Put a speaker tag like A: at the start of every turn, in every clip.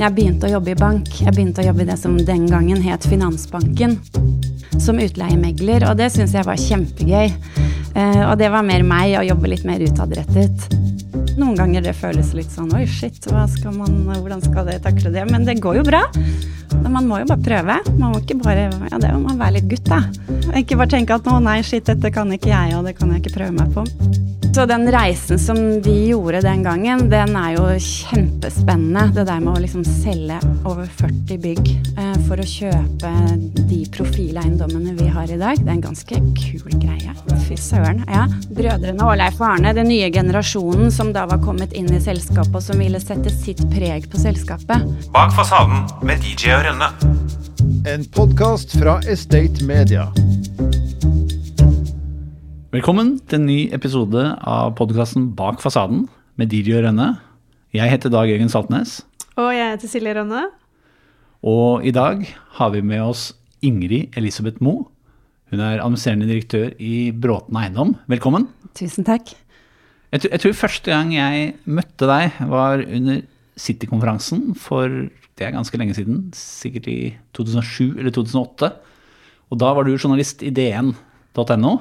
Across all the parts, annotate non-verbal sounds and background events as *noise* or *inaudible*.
A: Jeg begynte å jobbe i bank. Jeg begynte å jobbe i det som den gangen het Finansbanken. Som utleiemegler, og det syns jeg var kjempegøy. Eh, og det var mer meg, å jobbe litt mer utadrettet. Noen ganger det føles litt sånn oi, shit, skal man, hvordan skal det takle det? Men det går jo bra. Man må jo bare prøve. Man må ikke bare Ja, det må være litt gutt, da. Ikke bare tenke at å nei, shit, dette kan ikke jeg, og det kan jeg ikke prøve meg på. Så den reisen som de gjorde den gangen, den er jo kjempespennende. Det der med å liksom selge over 40 bygg eh, for å kjøpe de profileiendommene vi har i dag, det er en ganske kul greie. Fy søren. Ja. Brødrene Åleif og Arne, den nye generasjonen som da var kommet inn i selskapet og som ville sette sitt preg på selskapet.
B: Bak fasaden med DJ Rønne.
C: En podkast fra Estate Media.
D: Velkommen til en ny episode av podkasten Bak fasaden med Didi og Rønne. Jeg heter Dag Jørgen Saltnes,
E: Og jeg heter Silje Rønne.
D: og i dag har vi med oss Ingrid Elisabeth Moe. Hun er administrerende direktør i Bråten Eiendom. Velkommen.
A: Tusen takk.
D: Jeg, tror- jeg tror første gang jeg møtte deg, var under City-konferansen for det er ganske lenge siden. Sikkert i 2007 eller 2008. Og da var du journalist i dn.no.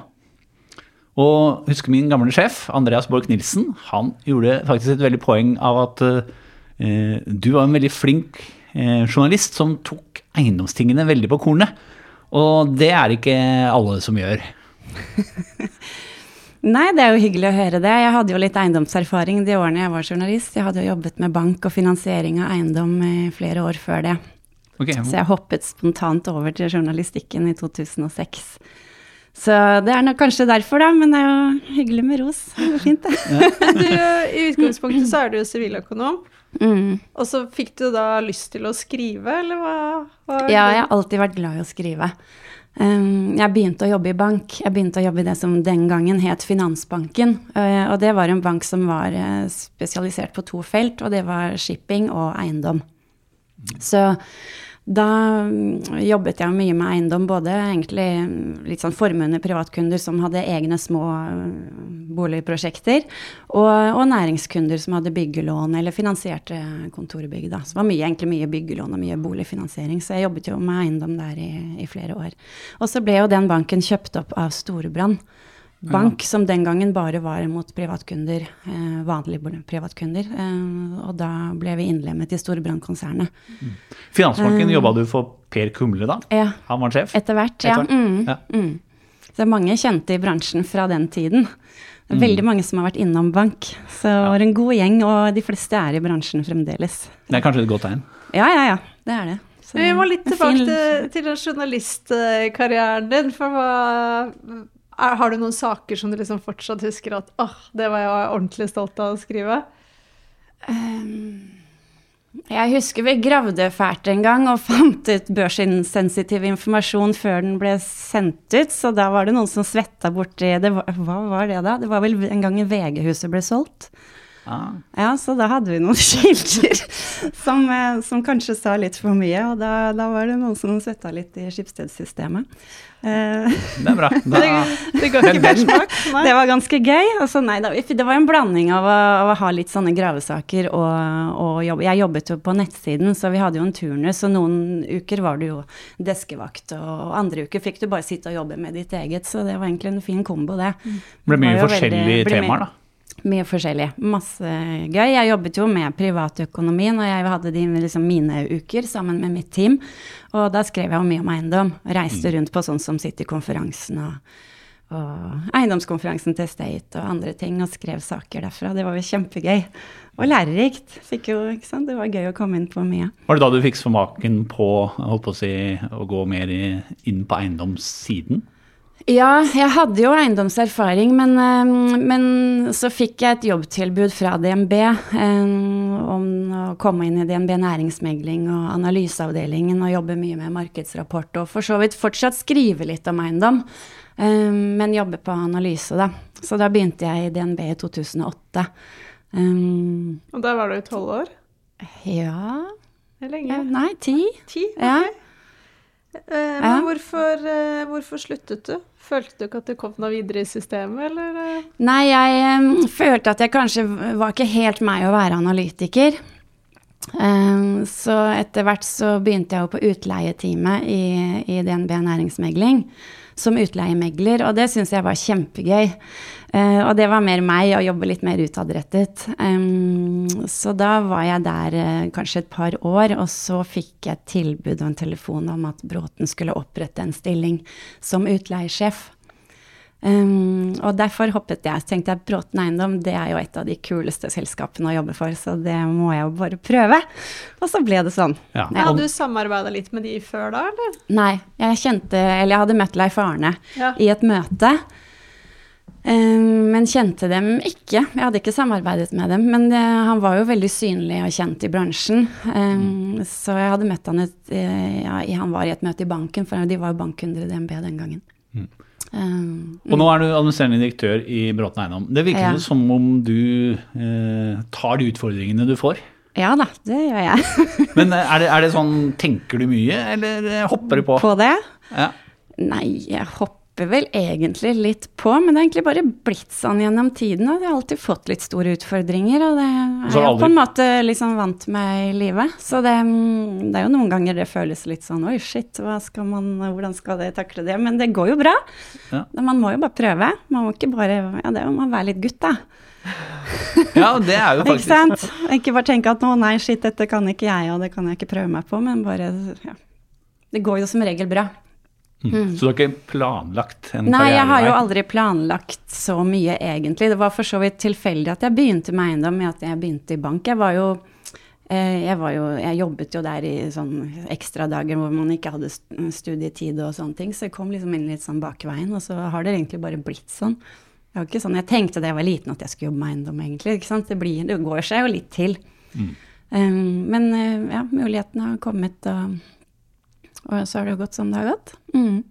D: Og husker min gamle sjef, Andreas Borch Nilsen, han gjorde faktisk et veldig poeng av at eh, du var en veldig flink eh, journalist som tok eiendomstingene veldig på kornet. Og det er ikke alle som gjør. *laughs*
A: Nei, det er jo hyggelig å høre det. Jeg hadde jo litt eiendomserfaring de årene jeg var journalist. Jeg hadde jo jobbet med bank og finansiering av eiendom i flere år før det.
D: Okay.
A: Så jeg hoppet spontant over til journalistikken i 2006. Så det er nok kanskje derfor, da, men det er jo hyggelig med ros. Det er fint, det. *laughs*
E: Du, I utgangspunktet så er du jo siviløkonom.
A: Mm.
E: Og så fikk du da lyst til å skrive, eller hva? hva
A: Ja, jeg har alltid vært glad i å skrive. Um, jeg begynte å jobbe i bank. Jeg begynte å jobbe i det som den gangen het Finansbanken. Uh, og det var en bank som var uh, spesialisert på to felt, og det var shipping og eiendom. Så da mm, jobbet jeg mye med eiendom, både egentlig mm, litt sånn formuende privatkunder som hadde egne små mm, boligprosjekter, og, og næringskunder som hadde byggelån eller finansierte kontorbygg. Da. Så det var mye, egentlig mye byggelån og mye boligfinansiering, så jeg jobbet jo med eiendom der i, i flere år. Og så ble jo den banken kjøpt opp av Storebrand bank, som den gangen bare var mot privatkunder, eh, vanlige privatkunder. Eh, og da ble vi innlemmet i Storebrand-konsernet.
D: Finansbanken jobba du for Per Kumle da?
A: Ja,
D: Han var sjef?
A: etter hvert. Ja. Mm,
D: ja.
A: mm. Så det er mange kjente i bransjen fra den tiden. Veldig mange som har vært innom bank. Så det var en god gjeng, og de fleste er i bransjen fremdeles.
D: Det er kanskje et godt tegn.
A: Ja, ja, ja. Det er det. Så
E: Vi må litt tilbake
A: fin-
E: til, til journalistkarrieren din. For hva er, Har du noen saker som du liksom fortsatt husker at åh, det var jeg ordentlig stolt av å skrive?
A: Jeg husker vi gravde fælt en gang og *laughs* fant ut børsinsensitiv informasjon før den ble sendt ut, så da var det noen som svetta borti det. Hva var det da? Det var vel en gang VG-huset ble solgt.
D: Ah.
A: Ja, så da hadde vi noen *laughs* skilter som, eh, som kanskje sa litt for mye, og da, da var det noen som svetta litt i Skipsstedssystemet. Eh,
D: Det er bra. *laughs* Da,
E: Det mersmak? Nei.
A: det var ganske gøy. Altså, nei, da, det var en blanding av å, av å ha litt sånne gravesaker og, og jobbe. Jeg jobbet jo på nettsiden, så vi hadde jo en turnus, og noen uker var du jo deskevakt, og andre uker fikk du bare sitte og jobbe med ditt eget, så det var egentlig en fin kombo, det.
D: ble mye forskjellige
A: veldig-
D: temaer, da.
A: Mye forskjellig. Masse gøy. Jeg jobbet jo med privatøkonomi og jeg hadde de, liksom, mine uker sammen med mitt team. Og da skrev jeg jo mye om eiendom. Reiste rundt på sånn som City-konferansen og, og eiendomskonferansen til State og andre ting, og skrev saker derfra. Det var jo kjempegøy. Og lærerikt. Fikk jo, ikke sant? Det var gøy å komme inn på mye.
D: Var det da du fikk smaken på, holdt på å si, å gå mer inn på eiendomssiden?
A: Ja, jeg hadde jo eiendomserfaring, men, eh, men så fikk jeg et jobbtilbud fra DNB eh, om å komme inn i DNB næringsmegling og analyseavdelingen og jobbe mye med markedsrapport, og for så vidt fortsatt skrive litt om eiendom, eh, men jobbe på analyse, da. Så da begynte jeg i DNB i 2008. Um,
E: Og da var du tolv år?
A: ja
E: Eller lenge?
A: ja, Nei, ti?
E: Ti?
A: okay.
E: ok.
A: Ja.
E: Men hvorfor, eh, hvorfor sluttet du? Følte du ikke at du kom noe videre i systemet, eller? eh?
A: Nei, jeg følte at jeg kanskje var ikke helt meg å være analytiker. Eh, Så etter hvert så begynte jeg jo på utleieteamet i, i DNB næringsmegling som utleiemegler, og det syns jeg var kjempegøy. Uh, Og det var mer meg, å jobbe litt mer utadrettet. Um, Så da var jeg der uh, kanskje et par år, og så fikk jeg et tilbud og en telefon om at Bråten skulle opprette en stilling som utleiesjef. Um, og derfor hoppet jeg. Så tenkte jeg Bråten Eiendom det er jo et av de kuleste selskapene å jobbe for, så det må jeg jo bare prøve. Og så ble det sånn.
D: Ja.
E: Ja,
D: Hadde
E: du samarbeida litt med de før da, eller?
A: Nei, jeg kjente Eller jeg hadde møtt Leif Arne
E: Ja.
A: i et møte. Um, men kjente dem ikke. Jeg hadde ikke samarbeidet med dem. Men det, han var jo veldig synlig og kjent i bransjen. Um, Så jeg hadde møtt han et, eh, ja, Han var i et møte i banken, for de var jo bankkunder i DNB den gangen. Um,
D: Og nå er du administrerende direktør i Bråten Eiendom. Det virker
A: Ja.
D: som om du eh, tar de utfordringene du får.
A: ja da, det gjør jeg. *laughs*
D: Men eh, er det, er det sånn, tenker du mye, eller eh, hopper du på?
A: På det?
D: Ja.
A: Nei, jeg hopper vel egentlig litt på, men det har egentlig bare blitt sånn gjennom tiden. Og jeg har alltid fått litt store utfordringer, og det er jeg på en måte liksom vant med i livet. Så det, det er jo noen ganger det føles litt sånn oi, shit, skal man, hvordan skal det takle det? Men det går jo bra.
D: Ja.
A: Man må jo bare prøve. Man må ikke bare Ja, det må være litt gutt, da.
D: ja, det er jo *laughs*
A: Ikke
D: faktisk
A: sant? Ikke bare tenke at å nei, shit, dette kan ikke jeg, og det kan jeg ikke prøve meg på, men bare ja. Det går jo som regel bra.
D: Mm. Så du har ikke planlagt en karriere?
A: Nei, jeg har jo aldri planlagt så mye, egentlig. Det var for så vidt tilfeldig at jeg begynte med eiendom med at jeg begynte i bank. Jeg var jo eh, jeg, var jo, jeg jobbet jo der i sånn ekstradager hvor man ikke hadde studietid og sånne ting, så jeg kom liksom inn litt sånn bakveien, og så har det egentlig bare blitt sånn. Det var ikke sånn, Jeg tenkte da jeg var liten at jeg skulle jobbe med eiendom, egentlig. ikke sant? Det, blir, det går seg jo litt til. Um, men eh, ja, mulighetene har kommet, og, og så har det jo gått som det har gått. Mm.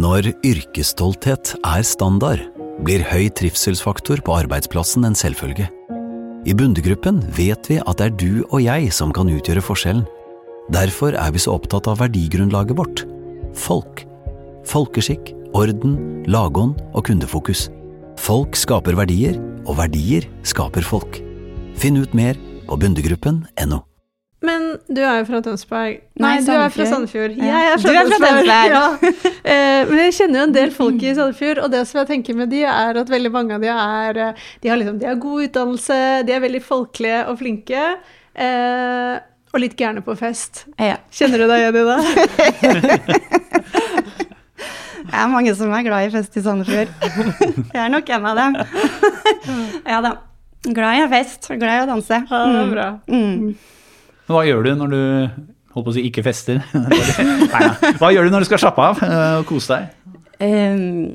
F: Når yrkesstolthet er standard, blir høy trivselsfaktor på arbeidsplassen en selvfølge. I Bundegruppen vet vi at det er du og jeg som kan utgjøre forskjellen. Derfor er vi så opptatt av verdigrunnlaget vårt – folk. Folkeskikk, orden, lagånd og kundefokus. Folk skaper verdier, og verdier skaper folk. Finn ut mer på bundegruppen.no.
E: Men du er jo fra Tønsberg. Nei,
A: Nei,
E: du er fra
A: Sandefjord. Ja.
E: Jeg er fra
A: Du er fra
E: Tønsberg.
A: Tønsberg.
E: Ja. Eh, men jeg kjenner jo en del folk i Sandefjord, og det som jeg tenker med de, er at veldig mange av de er eh, De har, liksom, de har god utdannelse, de er veldig folkelige og flinke. Eh, og litt gærne på fest.
A: Ja.
E: Kjenner du deg igjen i det? *laughs*
A: Det er mange som er glad i fest i Sandefjord. *laughs* Jeg er nok en av dem. Ja da. Glad i fest, glad i å danse.
E: Ja, det er bra.
A: Mm.
D: Men Hva gjør du når du holdt på å si ikke fester? *laughs* Hva gjør du når du skal slappe av eh, og kose deg?
A: Um,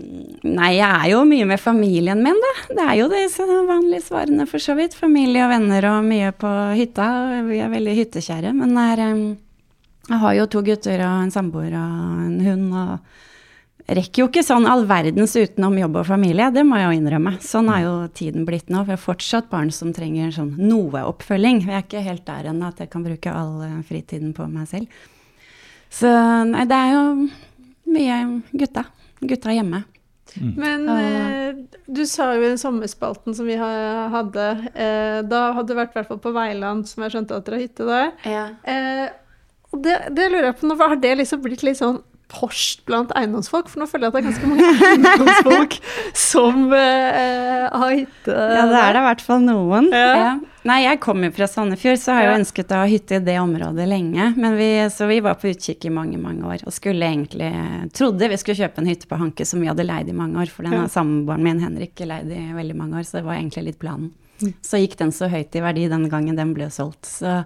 A: nei, jeg er jo mye med familien min, da. Det er jo de vanlige svarene, for så vidt. Familie og venner og mye på hytta. Vi er veldig hyttekjære. Men er, um, jeg har jo to gutter og en samboer og en hund. og rekker jo ikke sånn all verdens utenom jobb og familie, det må jeg jo innrømme. Sånn er jo tiden blitt nå. Vi har fortsatt barn som trenger sånn noe oppfølging. Vi er ikke helt der ennå at jeg kan bruke all eh, fritiden på meg selv. Så nei, det er jo mye gutta. Gutta hjemme.
E: Men eh, du sa jo i den sommerspalten som vi hadde, eh, da hadde du vært i hvert fall på Veiland, som jeg skjønte at dere har hytte der. Eh, og det, det lurer jeg på, nå har det liksom blitt litt sånn porsj blant eiendomsfolk? For nå føler jeg at det er ganske mange *laughs* eiendomsfolk som eh, har hytte
A: Ja, det er det i hvert fall noen.
E: Ja.
A: Ja. Nei, jeg kommer fra Sandefjord, så har jeg jo ønsket å ha hytte i det området lenge. Men vi, så vi var på utkikk i mange, mange år. Og skulle egentlig Trodde vi skulle kjøpe en hytte på Hanke som vi hadde leid i mange år. For den har samboeren min Henrik leid i veldig mange år, så det var egentlig litt planen. Så gikk den så høyt i verdi den gangen den ble solgt. Så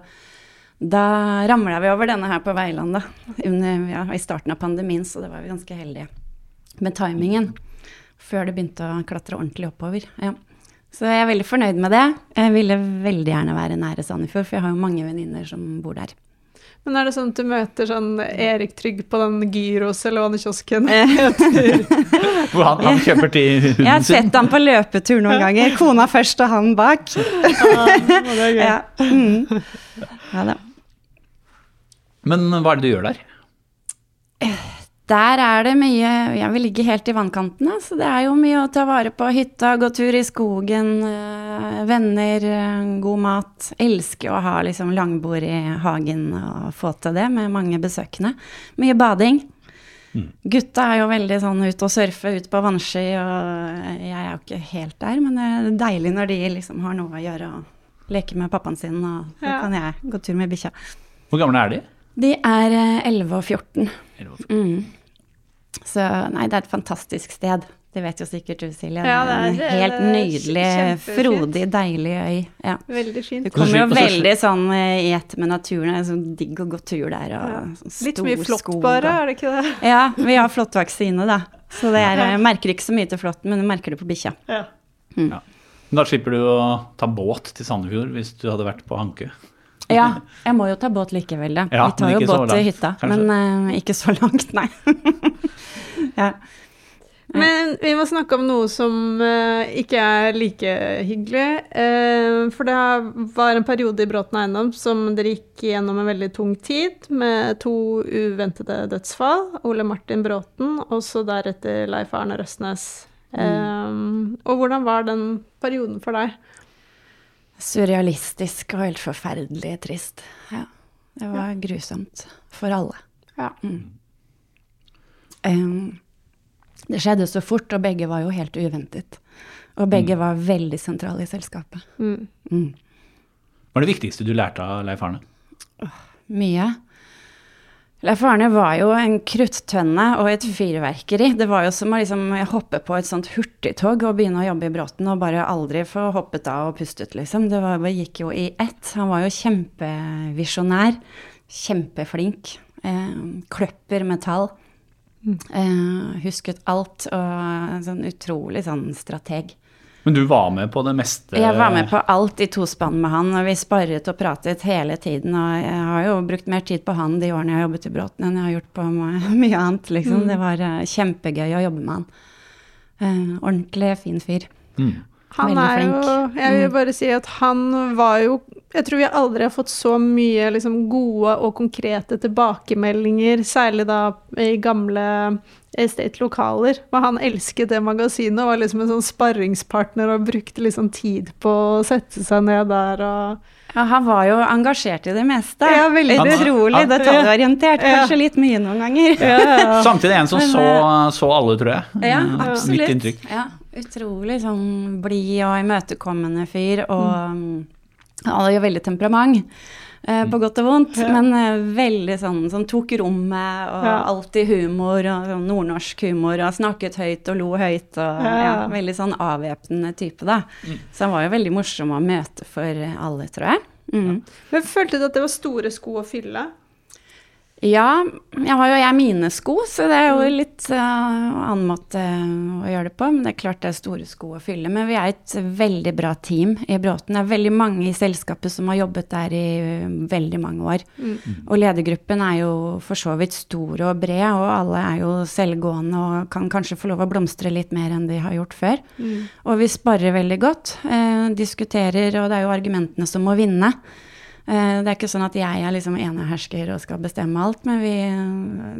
A: da ramla vi over denne her på Veiland, da. Under, ja, I starten av pandemien, så det var vi ganske heldige med timingen. Før det begynte å klatre ordentlig oppover. Ja. Så jeg er veldig fornøyd med det. Jeg ville veldig gjerne være nære Sandefjord, for jeg har jo mange venninner som bor der.
E: Men er det sånn at du møter sånn Erik Trygg på den Gyros eller hva den kiosken heter? *laughs* *laughs*
D: Hvor han, han kjøper til
A: Jeg har sett han på løpetur noen ganger. Kona først og han bak. *laughs* Ja, mm. ja da.
D: Men hva er det du gjør der?
A: Der er det mye Jeg vil ligge helt i vannkanten, så det er jo mye å ta vare på. Hytta, gå tur i skogen, eh, Eh, venner, eh, god mat. Elsker å ha liksom langbord i hagen og få til det med mange besøkende. Mye bading. Mm. Gutta er jo veldig sånn ut og surfe, ut på vannski, og jeg er jo ikke helt der, men det er deilig når de liksom har noe å gjøre og leke med pappaen sin, og så ja. kan jeg gå tur med bikkja.
D: Hvor gamle er de?
A: De er 11 og 14. 11 og 14. Mm. Så nei, det er et fantastisk sted. Det vet jo sikkert du, Silje. Ja, det er en helt nydelig, frodig, deilig øy. Ja.
E: Veldig fint.
A: Du kommer jo veldig sånn eh, i ett med naturen. Det er sånn digg å gå tur der. Og ja.
E: Sånn Litt mye flått bare, er det ikke det?
A: Ja, vi har flåttvaksine, da. Så det er, jeg merker ikke så mye til flåtten, men du merker det på bikkja. Ja.
D: Mm. ja. Da slipper du å ta båt til Sandefjord hvis du hadde vært på Hanke. *laughs*
A: Ja, *laughs* jeg må jo ta båt likevel, da. Ja, vi tar jo båt til hytta, kanskje. men uh, ikke så langt, nei. *laughs*
E: ja. Men vi må snakke om noe som uh, ikke er like hyggelig. Uh, for det var en periode i Bråten eiendom som dere gikk gjennom en veldig tung tid, med to uventede dødsfall. Ole Martin Bråten, og så deretter Leif Arne Røsnes. Mm. Um, og hvordan var den perioden for deg?
A: Surrealistisk og helt forferdelig trist. Ja. Det var ja. grusomt for alle. Ja. Mm. Um, det skjedde så fort, og begge var jo helt uventet. Og begge mm. var veldig sentrale i selskapet. Mm. Mm.
D: Hva er det viktigste du lærte av Leif Arne?
A: mye. Leif Arne var jo en kruttønne og et fyrverkeri. Det var jo som å liksom hoppe på et sånt hurtigtog og begynne å jobbe i Bråten og bare aldri få hoppet av og pustet, liksom. Det var, gikk jo i ett. Han var jo kjempevisjonær. Kjempeflink. Eh, kløpper metall. Eh, husket alt, og en sånn utrolig sånn strateg.
D: Men du var med på det meste?
A: Jeg var med på alt i tospann med han, og vi sparret og pratet hele tiden. Og jeg har jo brukt mer tid på han de årene jeg har jobbet i Bråten enn jeg har gjort på *laughs* mye annet, liksom. Mm. Det var uh, kjempegøy å jobbe med han. Uh, ordentlig fin fyr. Mm.
E: Han er jo Jeg vil mm. bare si at han var jo Jeg tror vi aldri har fått så mye liksom, gode og konkrete tilbakemeldinger, særlig da i gamle Estate-lokaler. Men han elsket det magasinet og var liksom en sånn sparringspartner og brukte liksom tid på å sette seg ned der og
A: ja, han var jo engasjert i det meste. Ja, veldig Utrolig detaljorientert. Kanskje litt mye noen ganger.
D: Ja, Samtidig en som så, så, alle, tror jeg.
A: Ja, absolutt. Mitt inntrykk. Ja, utrolig sånn blid og imøtekommende fyr. Og mm. han hadde jo veldig temperament. Eh, på godt og vondt, ja. men eh, veldig sånn som tok rommet, og ja. alltid humor, og sånn nordnorsk humor, og snakket høyt og lo høyt, og ja. ja veldig sånn avvæpnende type, da. Mm. Så han var jo veldig morsom å møte for alle, tror jeg. Mm.
E: Men følte du at det var store sko å fylle?
A: Ja, jeg har jo jeg mine sko, så det er jo litt uh, annen måte å gjøre det på. Men det er klart det er store sko å fylle. Men vi er et veldig bra team i Bråten. Det er veldig mange i selskapet som har jobbet der i veldig mange år. Mm. Og ledergruppen er jo for så vidt stor og bred, og alle er jo selvgående og kan kanskje få lov å blomstre litt mer enn de har gjort før. Mm. Og vi sparer veldig godt. Uh, diskuterer, og det er jo argumentene som må vinne. Eh, det er ikke sånn at jeg er liksom enehersker og skal bestemme alt, men vi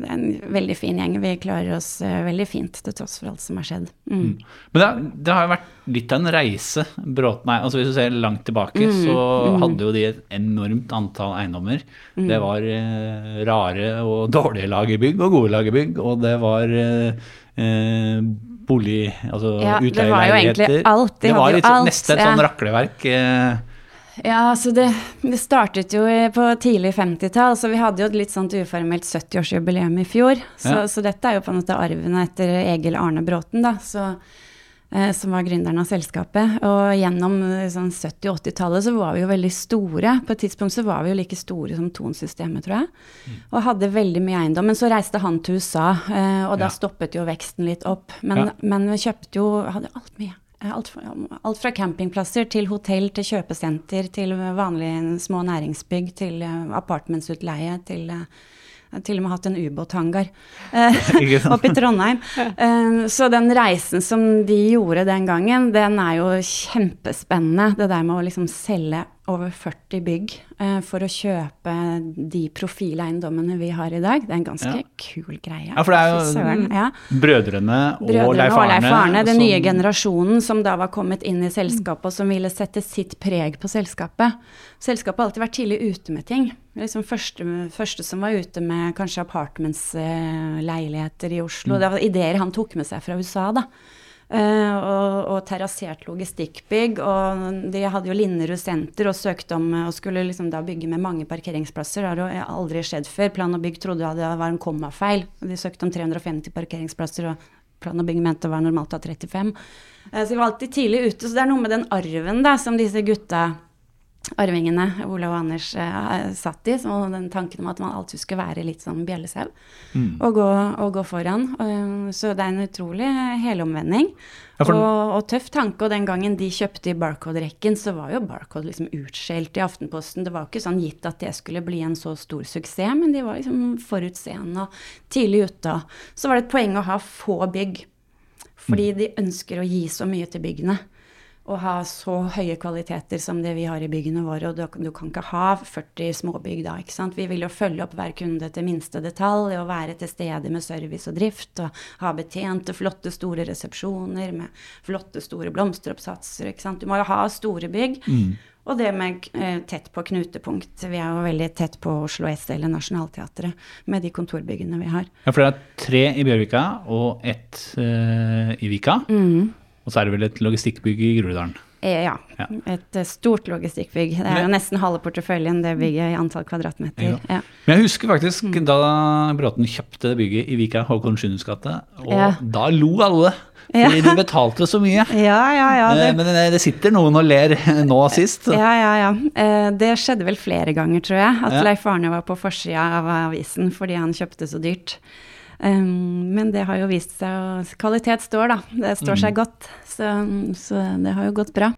A: det er en veldig fin gjeng. Vi klarer oss eh, veldig fint til tross for alt som har skjedd. Mm. Mm.
D: Men det, det, har jo vært litt av en reise. Bråten, altså Hvis du ser langt tilbake, mm. så mm. hadde jo de et enormt antall eiendommer. Mm. Det var eh, rare og *laughs* dårlige lagerbygg og gode lagerbygg, og det var eh, eh bolig, altså ja, utleieleiligheter. Det var jo egentlig
A: alt.
D: De det var litt, alt, nesten et ja. sånn rakleverk. Eh,
A: ja, altså det, det, startet jo på tidlig 50-tall, så vi hadde jo et litt sånt uformelt 70-årsjubileum i fjor. Så, ja. så, dette er jo på en måte arven etter Egil Arne Bråten, da, så, eh, som var gründeren av selskapet. Og gjennom sånn 70- 80-tallet så var vi jo veldig store. På et tidspunkt så var vi jo like store som Ton-systemet, tror jeg. Mm. Og hadde veldig mye eiendom. Men så reiste han til USA, eh, og da ja. stoppet jo veksten litt opp. Men, men vi kjøpte jo Hadde alt mye. Alt, alt, fra campingplasser til hotell til kjøpesenter til vanlige små næringsbygg til uh, apartmentsutleie til uh, til og med hatt en ubåthangar *laughs* oppe i Trondheim. *laughs* Så den reisen som de gjorde den gangen, den er jo kjempespennende. Det der med å liksom selge over 40 bygg eh, for å kjøpe de profileiendommene vi har i dag. Det er en ganske
D: Ja.
A: kul greie.
D: Ja, for det er jo
A: søren, ja.
D: Brødrene og
A: Brødrene
D: Leif
A: og Leif
D: Arne.
A: Arne, den
D: som-
A: nye generasjonen som da var kommet inn i selskapet og som ville sette sitt preg på selskapet. Selskapet har alltid vært tidlig ute med ting. Liksom første, første som var ute med kanskje apartmentsleiligheter i Oslo.
D: Mm.
A: Det var ideer han tok med seg fra USA, da. Eh, og, og terrassert logistikkbygg. Og de hadde jo Linderud senter og søkte om eh, og skulle liksom da bygge med mange parkeringsplasser. Det har jo aldri skjedd før. Plan og bygg trodde det var en kommafeil. De søkte om 350 parkeringsplasser, og Plan og bygg mente det var normalt ha 35. Eh, så de var alltid tidlig ute. Så det er noe med den arven da, som disse gutta arvingene, Olav og Anders, eh, satt i. Så den tanken om at man alltid skulle være litt sånn bjellesau og, gå, og gå foran. Eh, så det er en utrolig helomvending.
D: Ja, for-
A: og, og tøff tanke. Og den gangen de kjøpte i Barcode-rekken, så var jo Barcode liksom utskjelt i Aftenposten. Det var jo ikke sånn gitt at det skulle bli en så stor suksess, men de var liksom forutseende og tidlig ute. og Så var det et poeng å ha få bygg. Fordi de ønsker å gi så mye til byggene. Og ha så høye kvaliteter som det vi har i byggene våre. Og du, du kan ikke ha 40 småbygg da, ikke sant. Vi vil jo følge opp hver kunde til minste detalj og være til stede med service og drift. Og ha betjente, flotte, store resepsjoner med flotte, store blomsteroppsatser, ikke sant. Du må jo ha store bygg. Og det med eh, tett på knutepunkt. Vi er jo veldig tett på Oslo S eller Nationaltheatret med de kontorbyggene vi har.
D: Ja, for det er tre i Bjørvika og ett eh, i Vika.
A: Mm.
D: Og så er det vel et logistikkbygg i Groruddalen.
A: Eh, Ja.
D: Ja.
A: Et eh, stort logistikkbygg. Det er jo nesten halve porteføljen, det bygget i antall kvadratmeter.
D: Ja. Men jeg husker faktisk
A: Mm.
D: da Bråten kjøpte det bygget i Vika, Håkon Sjunes gate, og da lo alle. Fordi de betalte så mye. *laughs*
A: Ja, ja, ja.
D: Eh,
A: Det,
D: Men det, sitter noen og ler *laughs* nå sist.
A: ja, ja, ja. Det skjedde vel flere ganger, tror jeg. At. Leif Arne var på forsida av avisen fordi han kjøpte så dyrt. Um, Men det har jo vist seg å Kvalitet står, da. Det står
D: Mm.
A: seg godt. Så, så det har jo gått bra.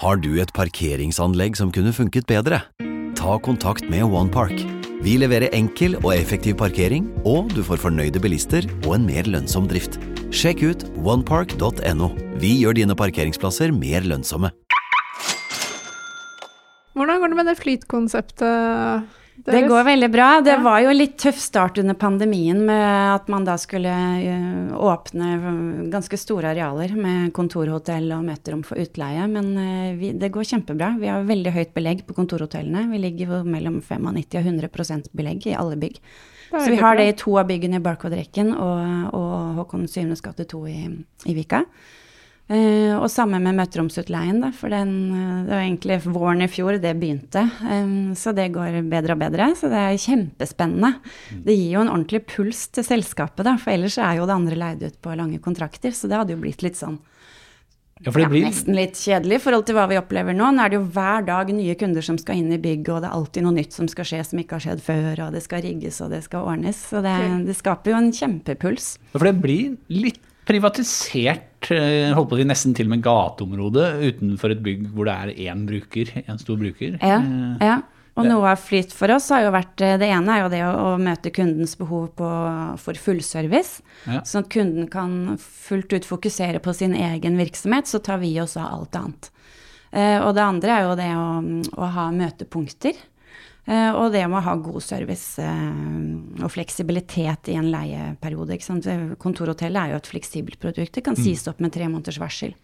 F: Har du et parkeringsanlegg som kunne funket bedre? Ta kontakt med OnePark. Vi leverer enkel og effektiv parkering, og du får fornøyde bilister og en mer lønnsom drift. Sjekk ut onepark.no. Vi gjør dine parkeringsplasser mer lønnsomme.
E: Hvordan går det med det flytkonseptet
A: Det går veldig bra. Det
E: Ja.
A: var jo litt tøff start under pandemien med at man da skulle eh, åpne ganske store arealer med kontorhotell og møterom for utleie. Men eh, vi, det går kjempebra. Vi har veldig høyt belegg på kontorhotellene. Vi ligger mellom 95 og 100% belegg i alle bygg. Så vi har det i to av byggene i Barcode-rekken og, og Håkon 7. gate 2 i, i Vika. Eh, og samme med møteromsutleien, da, for den, eh, det var egentlig våren i fjor det begynte. Eh, så det går bedre og bedre, så det er kjempespennende. Det gir jo en ordentlig puls til selskapet, da, for ellers er jo det andre leid ut på lange kontrakter, så det hadde jo blitt litt sånn
D: Ja, for det
A: ja,
D: blir,
A: nesten litt kjedelig i forhold til hva vi opplever nå. Nå er det jo hver dag nye kunder som skal inn i bygget, og det er alltid noe nytt som skal skje som ikke har skjedd før, og det skal rigges og det skal ordnes. Så det, det skaper jo en kjempepuls.
D: for det blir litt privatisert, eh, holdt på å si nesten til og med gateområdet utenfor et bygg hvor det er én bruker, en stor bruker.
A: Ja,
D: Eh,
A: ja. Og noe av flyt for oss har jo vært eh, Det ene er jo det å, møte kundens behov på, for fullservice.
D: Ja.
A: Sånn at kunden kan fullt ut fokusere på sin egen virksomhet, så tar vi oss av alt annet. Og det andre er jo det å, å ha møtepunkter. Eh, og det med å ha god service eh, og fleksibilitet i en leieperiode. Ikke sant? Kontorhotellet er jo et fleksibelt produkt. Det kan sies opp med tre måneders varsel.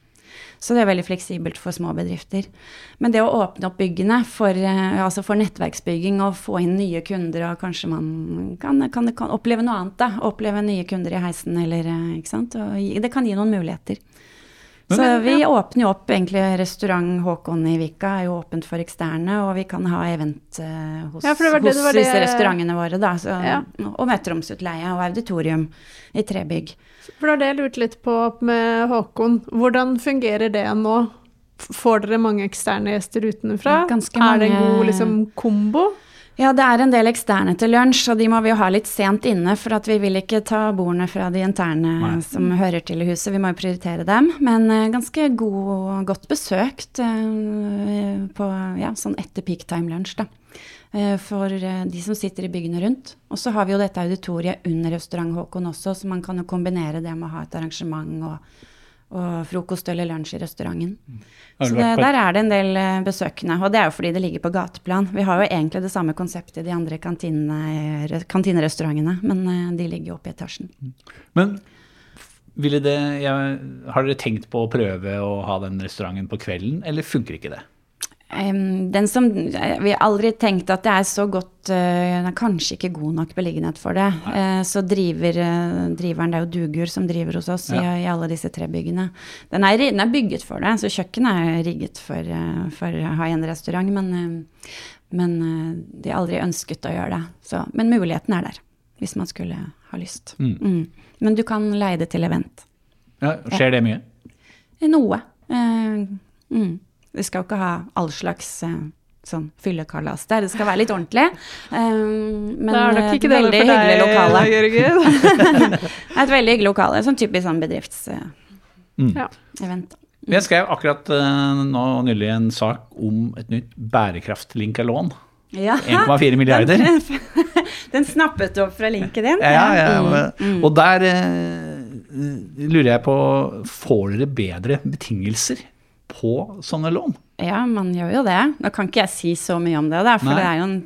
A: Så det er veldig fleksibelt for små bedrifter. Men det å åpne opp byggene for, eh, altså for nettverksbygging og få inn nye kunder, og kanskje man kan, kan, kan oppleve noe annet, da. Oppleve nye kunder i heisen, eller eh, ikke sant. Og det kan gi noen muligheter.
D: Men-
A: Så
D: vi
A: vi åpner jo opp egentlig restaurant Håkon i Vika, er jo åpent for eksterne, og vi kan ha event uh, hos,
E: Ja, det det-
A: hos
E: det
A: disse restaurantene våre, da. Så,
E: Ja.
A: Og møteromsutleie og auditorium i tre bygg.
E: For det var det jeg lurte litt på med Håkon. Hvordan fungerer det nå? Får dere mange eksterne gjester utenfra?
A: Ganske
E: Er det en god liksom, kombo?
A: Ja, det er en del eksterne til lunsj, og de må vi jo ha litt sent inne, for vi vil ikke ta bordene fra de interne
D: Nei.
A: som hører til i huset. Vi må jo prioritere dem. Men eh, ganske god, godt besøkt eh, på ja, sånn etter peak time lunsj, da. Eh, For de som sitter i byggene rundt. Og så har vi jo dette auditoriet under restaurant Håkon også, så man kan jo kombinere det med å ha et arrangement og, og frokost eller lunsj i restauranten. Så det, der er det en del eh, besøkende, og det er jo fordi det ligger på gateplan. Vi har jo egentlig det samme konseptet i de andre kantine, kantinerestaurantene, men eh, de ligger jo oppe i etasjen.
D: Men ville det, jeg, har dere tenkt på å prøve å ha den restauranten på kvelden, eller funker ikke det?
A: Den som, eh, vi har aldri tenkt at det er så godt eh, Den er kanskje ikke god nok beliggenhet for det. Nei. så driver, eh, driveren, det er jo Dugur som driver hos oss i,
D: Ja.
A: i alle disse tre byggene. Den er, den er bygget for det, så kjøkkenet er rigget for, eh, for high-end-restaurant. Men, eh, men eh, de har aldri ønsket å gjøre det. Så, men muligheten er der, hvis man skulle ha lyst.
D: Mm.
A: Mm. Men du kan leie det til event.
D: Ja, skjer det mye?
A: Noe. Uh, mm. Vi skal jo ikke ha all slags eh, sånn fyllekalas der. Det skal være litt ordentlig. Um, men
E: det er nok
A: eh,
E: ikke det
A: veldig
E: for deg,
A: hyggelig lokale.
E: Jørgen. *laughs*
A: Et veldig hyggelig lokale. Sånn typisk sånn bedriftsevent.
D: Mm.
E: Ja.
D: Jeg skrev akkurat uh, nå nylig en sak om et nytt bærekraftlinka lån.
A: Ja.
D: 1,4 *laughs* milliarder.
A: Den *laughs* snappet du opp fra linken din?
D: Ja, ja, ja.
A: mm.
D: Og der uh, lurer jeg på, får dere bedre betingelser på sånne lån?
A: Ja, man gjør jo det. Nå kan ikke jeg si så mye om det, da, for
D: Nei.
A: det er jo en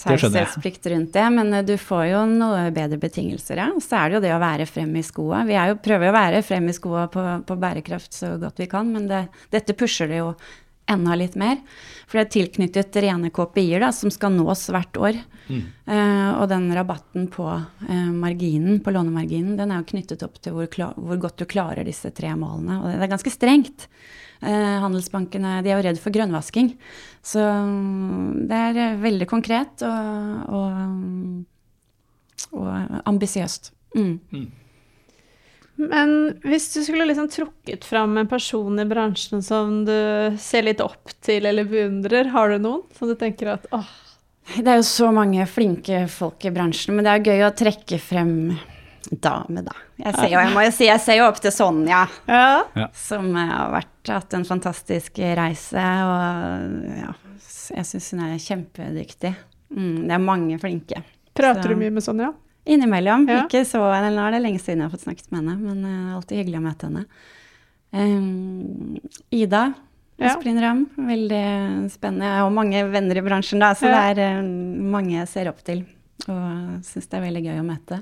A: taushetsplikt rundt det. Men eh, du får jo noe bedre betingelser, ja. Så er det jo det å være frem i skoa. Vi er jo, prøver jo å være frem i skoa på, på bærekraft så godt vi kan, men det, dette pusher det jo enda litt mer. For det er tilknyttet rene KPI-er som skal nås hvert år. Eh, og den rabatten på eh, marginen, på lånemarginen, den er jo knyttet opp til hvor, hvor godt du klarer disse tre målene. Og det er ganske strengt. Eh, handelsbankene de er jo redd for grønnvasking. Så mm, det er eh, veldig konkret og, og, og ambisiøst. Mm.
E: Men hvis du skulle liksom trukket fram en person i bransjen som du ser litt opp til eller beundrer, har du noen som du tenker at åh,
A: Det er jo så mange flinke folk i bransjen, men det er gøy å trekke frem dame, da. Jeg ser jo, jeg må jo si, jeg ser jo opp til Sonja,
E: ja.
A: som eh, har vært, hatt en fantastisk reise. Og ja, jeg syns hun er kjempedyktig. Mm, det er mange flinke.
E: Prater
A: Så-
E: du mye med Sonja?
A: Innimellom.
E: Ja.
A: Ikke så, eller Nå er det lenge siden jeg har fått snakket med henne, men det er alltid hyggelig å møte henne. Um, Ida
E: Ja.
A: Espelin Ramm, veldig spennende. Jeg har mange venner i bransjen, da, så
E: Ja.
A: det er um, mange jeg ser opp til. Og syns det er veldig gøy å møte.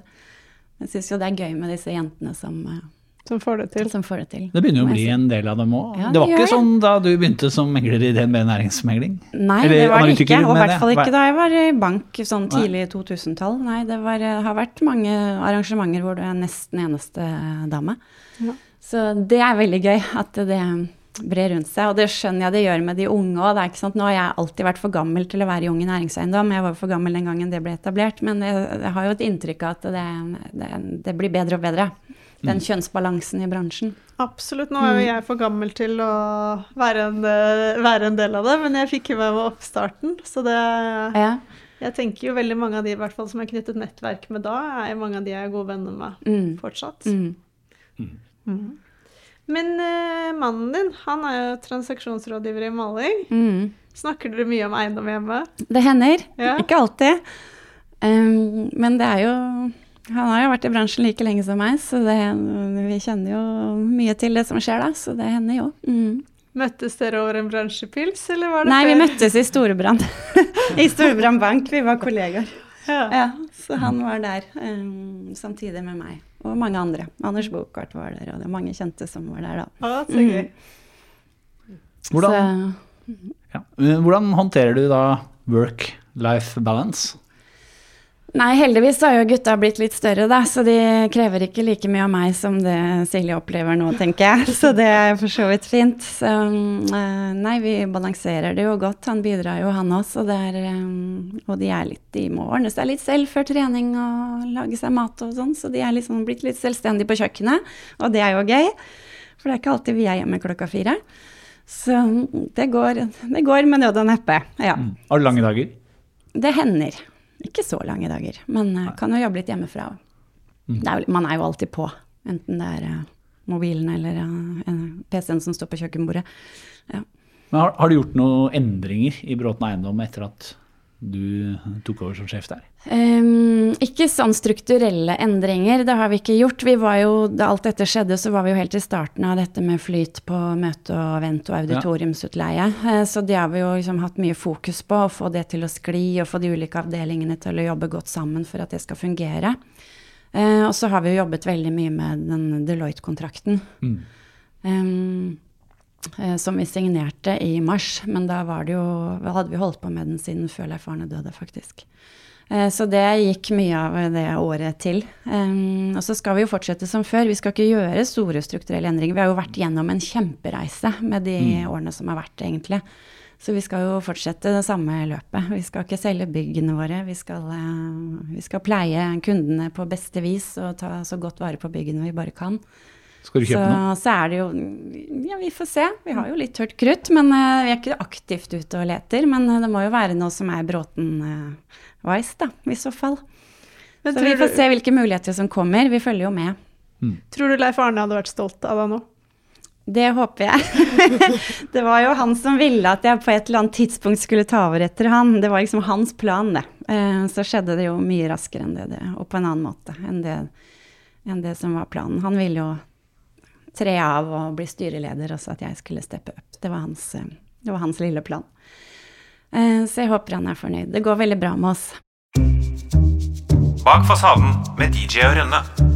A: Jeg syns jo det er gøy med disse jentene som, uh,
E: Som får det til.
A: som får det til.
D: Det begynner jo å bli en del av dem òg.
A: Ja,
D: det var ikke
A: det.
D: sånn da du begynte som megler i DNB Næringsmegling?
A: Nei,
D: Eller
A: det var det ikke. Og i hvert fall ikke da jeg var i bank sånn tidlig 2000-tall. Nei, det var, har vært mange arrangementer hvor du er nesten eneste dame.
E: Ja.
A: Så det er veldig gøy at det brer rundt seg. Og det skjønner jeg det gjør med de unge òg. Nå har jeg alltid vært for gammel til å være i Ung i næringseiendom. Jeg var for gammel den gangen det ble etablert. Men jeg, jeg har jo et inntrykk av at det, det, det blir bedre og bedre. Den kjønnsbalansen i bransjen.
E: Absolutt. Nå er jo jeg for gammel til å være en, være en del av det, men jeg fikk jo med oppstarten. Så det
A: Ja.
E: Jeg tenker jo veldig mange av de i hvert fall som jeg har knyttet nettverk med da, er mange av de jeg er gode venner med
A: Mm.
E: fortsatt.
A: Mm.
E: Men uh, mannen din, han er jo transaksjonsrådgiver i maling.
A: Mm.
E: Snakker dere mye om eiendom hjemme?
A: Det hender.
E: Ja.
A: Ikke alltid. Um, men det er jo Han har jo vært i bransjen like lenge som meg, så det, vi kjenner jo mye til det som skjer da. Så det hender jo. Mm.
E: Møttes dere over en bransjepils, eller var det
A: Nei, vi møttes i Storebrand. *laughs* I Storebrand Bank. Vi var kollegaer.
E: Ja.
A: Ja, så han var der um, samtidig med meg. Og mange andre. Anders Bokart var der, og det er mange kjente som var der da.
E: Ah, så gøy.
D: Hvordan, ja. Hvordan håndterer du da work-life balance?
A: Nei, heldigvis har jo gutta blitt litt større, da, så de krever ikke like mye av meg som det Silje opplever nå, tenker jeg. *laughs* Så det er for så vidt fint. Så eh, nei, vi balanserer det jo godt. Han bidrar jo, han også. Det er, eh, og de er litt De må ordne seg litt selv før trening og lage seg mat og sånn, så de er liksom blitt litt selvstendige på kjøkkenet. Og det er jo gøy, for det er ikke alltid vi er hjemme klokka fire. Så det går, det går med nød og neppe. Ja.
D: Mm. Har du lange dager?
A: Det hender. Ikke så lange dager, men uh, kan jo jobbe litt hjemmefra. Er, man er jo alltid på, enten det er uh, mobilen eller uh, PC-en som står på kjøkkenbordet.
D: Men har, har du gjort noen endringer i Bråten eiendom etter at du tok over som sjef der?
A: Um, ikke sånn strukturelle endringer, det har vi ikke gjort. Vi var jo, Da alt dette skjedde, så var vi jo helt i starten av dette med flyt på møte og vent og auditoriumsutleie. Ja. Så det har vi jo liksom hatt mye fokus på, å få det til å skli og få de ulike avdelingene til å jobbe godt sammen for at det skal fungere. Uh, og så har vi jo jobbet veldig mye med den Deloitte-kontrakten. Mm. Um, som vi signerte i mars, men da var det jo, hadde vi holdt på med den siden før Leif Arne døde, faktisk. Uh, så det gikk mye av det året til. Um, og så skal vi jo fortsette som før. Vi skal ikke gjøre store strukturelle endringer. Vi har jo vært gjennom en kjempereise med de mm. årene som har vært, egentlig. Så vi skal jo fortsette det samme løpet. Vi skal ikke selge byggene våre. Vi skal, eh, vi skal pleie kundene på beste vis og ta så godt vare på byggene vi bare kan.
D: Skal du kjøpe så, noe?
A: Så er det jo Ja, vi får se. Vi har jo litt tørt krutt. Men uh, vi er ikke aktivt ute og leter. Men uh, det må jo være noe som er Bråten-wise, uh, da, i så fall. Men så vi får du... se hvilke muligheter som kommer. Vi følger jo med.
E: Mm. Tror du Leif Arne hadde vært stolt av deg nå?
A: Det håper jeg. *laughs* det var jo han som ville at jeg på et eller annet tidspunkt skulle ta over etter han. Det var liksom hans plan, det. Eh, så skjedde det jo mye raskere enn det, det og på en annen måte enn det, enn det, som var planen. Han ville jo tre av og bli styreleder, og så at jeg skulle steppe opp. Det var hans, eh, det var hans lille plan. Eh, så jeg håper han er fornøyd. Det går veldig bra med oss.
B: Bak fasaden med DJ og Rønne.